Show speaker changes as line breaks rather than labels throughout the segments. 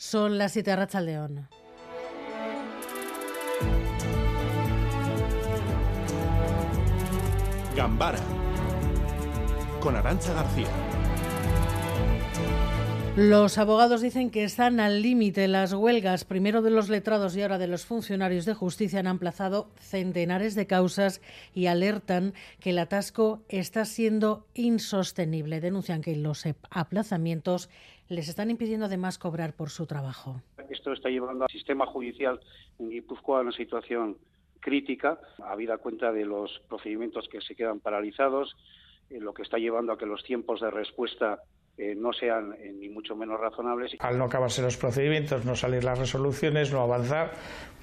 Son las 7 de León.
Gambara con Arancha García.
Los abogados dicen que están al límite. Las huelgas, primero de los letrados y ahora de los funcionarios de justicia, han emplazado centenares de causas y alertan que el atasco está siendo insostenible. Denuncian que los aplazamientos les están impidiendo además cobrar por su trabajo.
Esto está llevando al sistema judicial en Guipúzcoa a una situación crítica, habida cuenta de los procedimientos que se quedan paralizados, eh, lo que está llevando a que los tiempos de respuesta eh, no sean eh, ni mucho menos razonables.
Al no acabarse los procedimientos, no salir las resoluciones, no avanzar,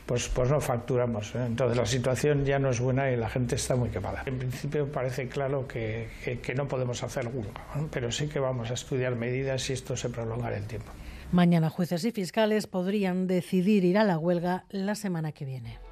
pues, pues no facturamos. ¿eh? Entonces la situación ya no es buena y la gente está muy quemada. En principio parece claro que, que, no podemos hacer huelga, pero sí que vamos a estudiar medidas si esto se prolonga en el tiempo.
Mañana jueces y fiscales podrían decidir ir a la huelga la semana que viene.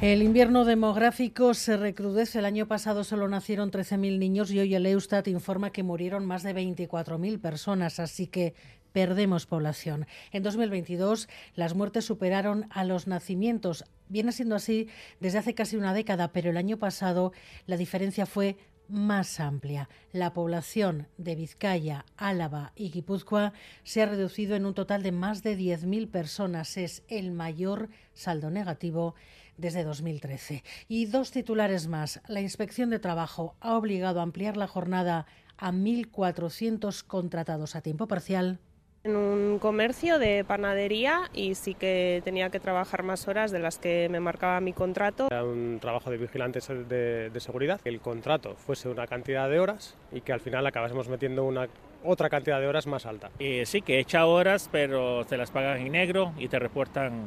El invierno demográfico se recrudece. El año pasado solo nacieron 13.000 niños y hoy el Eustat informa que murieron más de 24.000 personas, así que perdemos población. En 2022 las muertes superaron a los nacimientos. Viene siendo así desde hace casi una década, pero el año pasado la diferencia fue más amplia. La población de Vizcaya, Álava y Guipúzcoa se ha reducido en un total de más de 10.000 personas. Es el mayor saldo negativo desde 2013. Y dos titulares más. La Inspección de Trabajo ha obligado a ampliar la jornada a 1.400 contratados a tiempo parcial
en un comercio de panadería y sí que tenía que trabajar más horas de las que me marcaba mi contrato.
Era un trabajo de vigilantes de, de seguridad, que el contrato fuese una cantidad de horas y que al final acabásemos metiendo una otra cantidad de horas más alta.
Y sí, que echa horas, pero te las pagan en negro y te reportan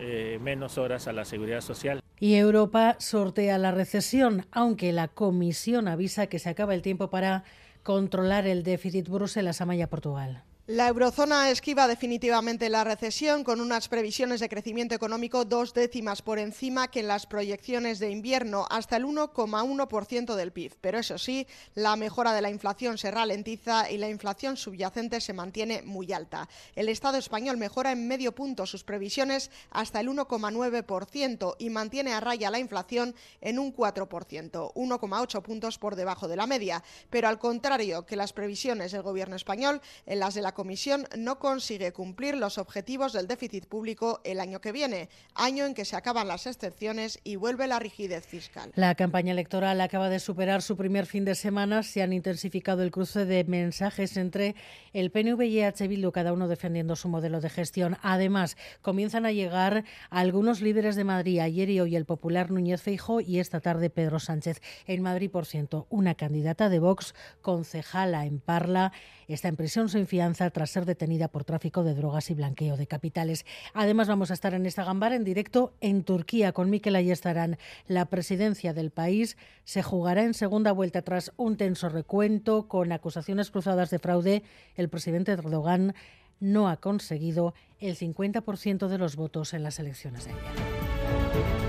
eh, menos horas a la seguridad social.
Y Europa sortea la recesión, aunque la Comisión avisa que se acaba el tiempo para controlar el déficit Bruselas-Amaya-Portugal.
La eurozona esquiva definitivamente la recesión con unas previsiones de crecimiento económico dos décimas por encima que en las proyecciones de invierno, hasta el 1,1% del PIB. Pero eso sí, la mejora de la inflación se ralentiza y la inflación subyacente se mantiene muy alta. El Estado español mejora en medio punto sus previsiones hasta el 1,9% y mantiene a raya la inflación en un 4%, 1,8 puntos por debajo de la media. Pero al contrario que las previsiones del Gobierno español, en las de la Comisión no consigue cumplir los objetivos del déficit público el año que viene, año en que se acaban las excepciones y vuelve la rigidez fiscal.
La campaña electoral acaba de superar su primer fin de semana. Se han intensificado el cruce de mensajes entre el PNV y EH Bildu, cada uno defendiendo su modelo de gestión. Además, comienzan a llegar algunos líderes de Madrid, ayer y hoy el popular Núñez Feijo y esta tarde Pedro Sánchez. En Madrid, por ciento, una candidata de Vox, concejala en Parla, está en prisión sin fianza tras ser detenida por tráfico de drogas y blanqueo de capitales. Además, vamos a estar en esta gambara en directo en Turquía con Mikel Ayestarán. La presidencia del país se jugará en segunda vuelta tras un tenso recuento con acusaciones cruzadas de fraude. El presidente Erdogan no ha conseguido el 50% de los votos en las elecciones de ayer.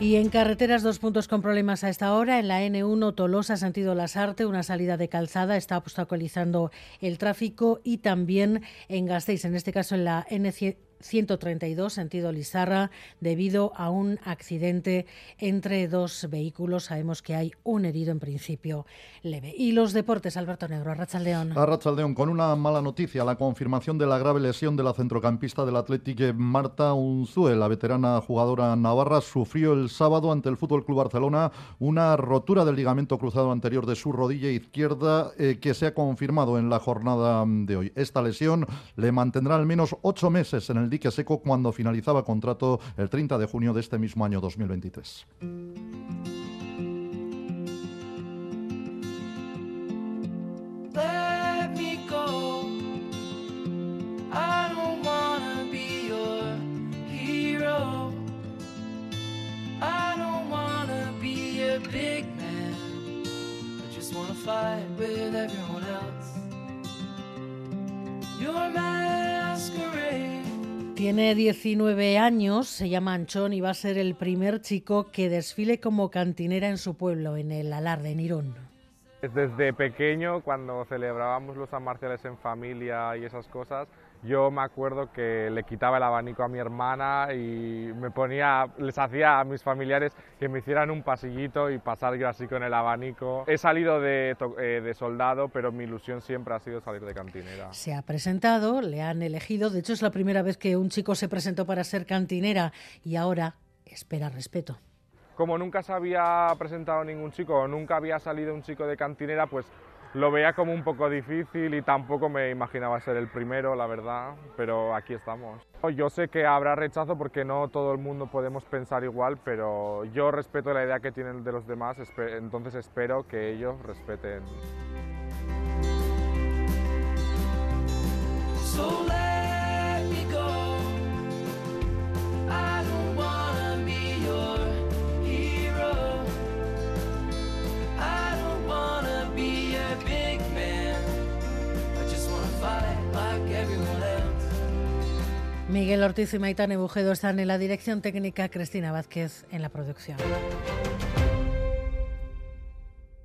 Y en carreteras, dos puntos con problemas a esta hora. En la N1 Tolosa, sentido Lasarte, una salida de calzada está obstaculizando el tráfico y también en Gasteiz, en este caso en la n 132 sentido Lizarra debido a un accidente entre dos vehículos. Sabemos que hay un herido en principio leve. Y los deportes, Alberto Negro, Arrachaldeón.
Arrachaldeón, con una mala noticia, la confirmación de la grave lesión de la centrocampista del Atlético Marta Unzue, la veterana jugadora navarra, sufrió el sábado ante el Fútbol Club Barcelona una rotura del ligamento cruzado anterior de su rodilla izquierda eh, que se ha confirmado en la jornada de hoy. Esta lesión le mantendrá al menos ocho meses en el dique seco cuando finalizaba contrato el 30 de junio de este mismo año 2023. big man. I just wanna fight with everyone else.
Your masquerade. Tiene 19 años, se llama Anchón y va a ser el primer chico que desfile como cantinera en su pueblo, en el Alarde, en Irún.
Desde pequeño, cuando celebrábamos los Marciales en familia y esas cosas, yo me acuerdo que le quitaba el abanico a mi hermana y me ponía, les hacía a mis familiares que me hicieran un pasillito y pasar yo así con el abanico. He salido de, eh, de soldado, pero mi ilusión siempre ha sido salir de cantinera.
Se ha presentado, le han elegido, de hecho es la primera vez que un chico se presentó para ser cantinera y ahora espera respeto
como nunca se había presentado ningún chico o nunca había salido un chico de cantinera, pues lo veía como un poco difícil y tampoco me imaginaba ser el primero, la verdad, pero aquí estamos. Yo sé que habrá rechazo porque no todo el mundo podemos pensar igual, pero yo respeto la idea que tienen de los demás, entonces espero que ellos respeten.
Miguel Ortiz y Maitane Bujedo están en la dirección técnica, Cristina Vázquez en la producción.